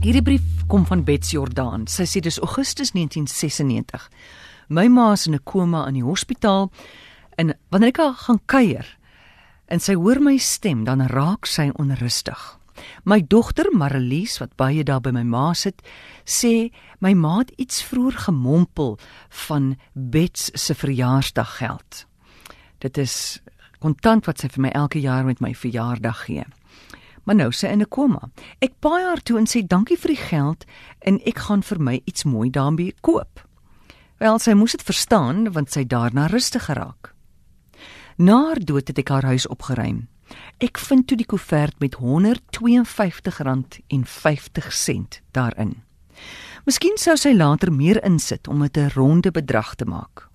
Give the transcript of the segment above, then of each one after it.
Hierdie brief kom van Bets Jordaan. Sy sê dis Augustus 1996. My ma is in 'n koma in die hospitaal en wanneer ek haar gaan kuier en sy hoor my stem, dan raak sy onrustig. My dogter Marlies wat baie daar by my ma sit, sê my ma het iets vroeër gemompel van Bets se verjaarsdaggeld. Dit is kontant wat sy vir my elke jaar met my verjaardag gee. Maar nou sy in 'n koma. Ek paai haar toe en sê dankie vir die geld en ek gaan vir my iets mooi daarmee koop. Wel, sy moes dit verstaan want sy daarna rustig geraak. Na haar dood het ek haar huis opgeruim. Ek vind toe die koevert met R152.50 daarin. Miskien sou sy later meer insit om dit 'n ronde bedrag te maak.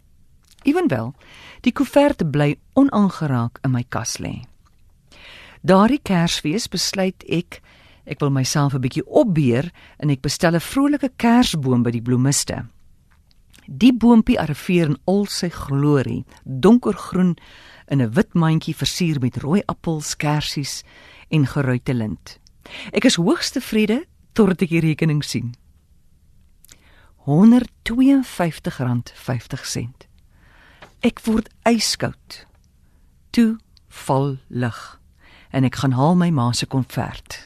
Ewenwel, die koevert bly onaangeraak in my kas lê. Daardie Kersfees besluit ek ek wil myself 'n bietjie opbeer en ek bestel 'n vrolike kersboom by die bloemiste. Die boontjie arriveer in al sy glorie, donkergroen in 'n wit mandjie versier met rooi appels, kersies en geruite lint. Ek is hoogs tevrede totdat ek die rekening sien. R152.50. Ek word yskoud. Toe val lig en ek gaan haal my ma se konvert.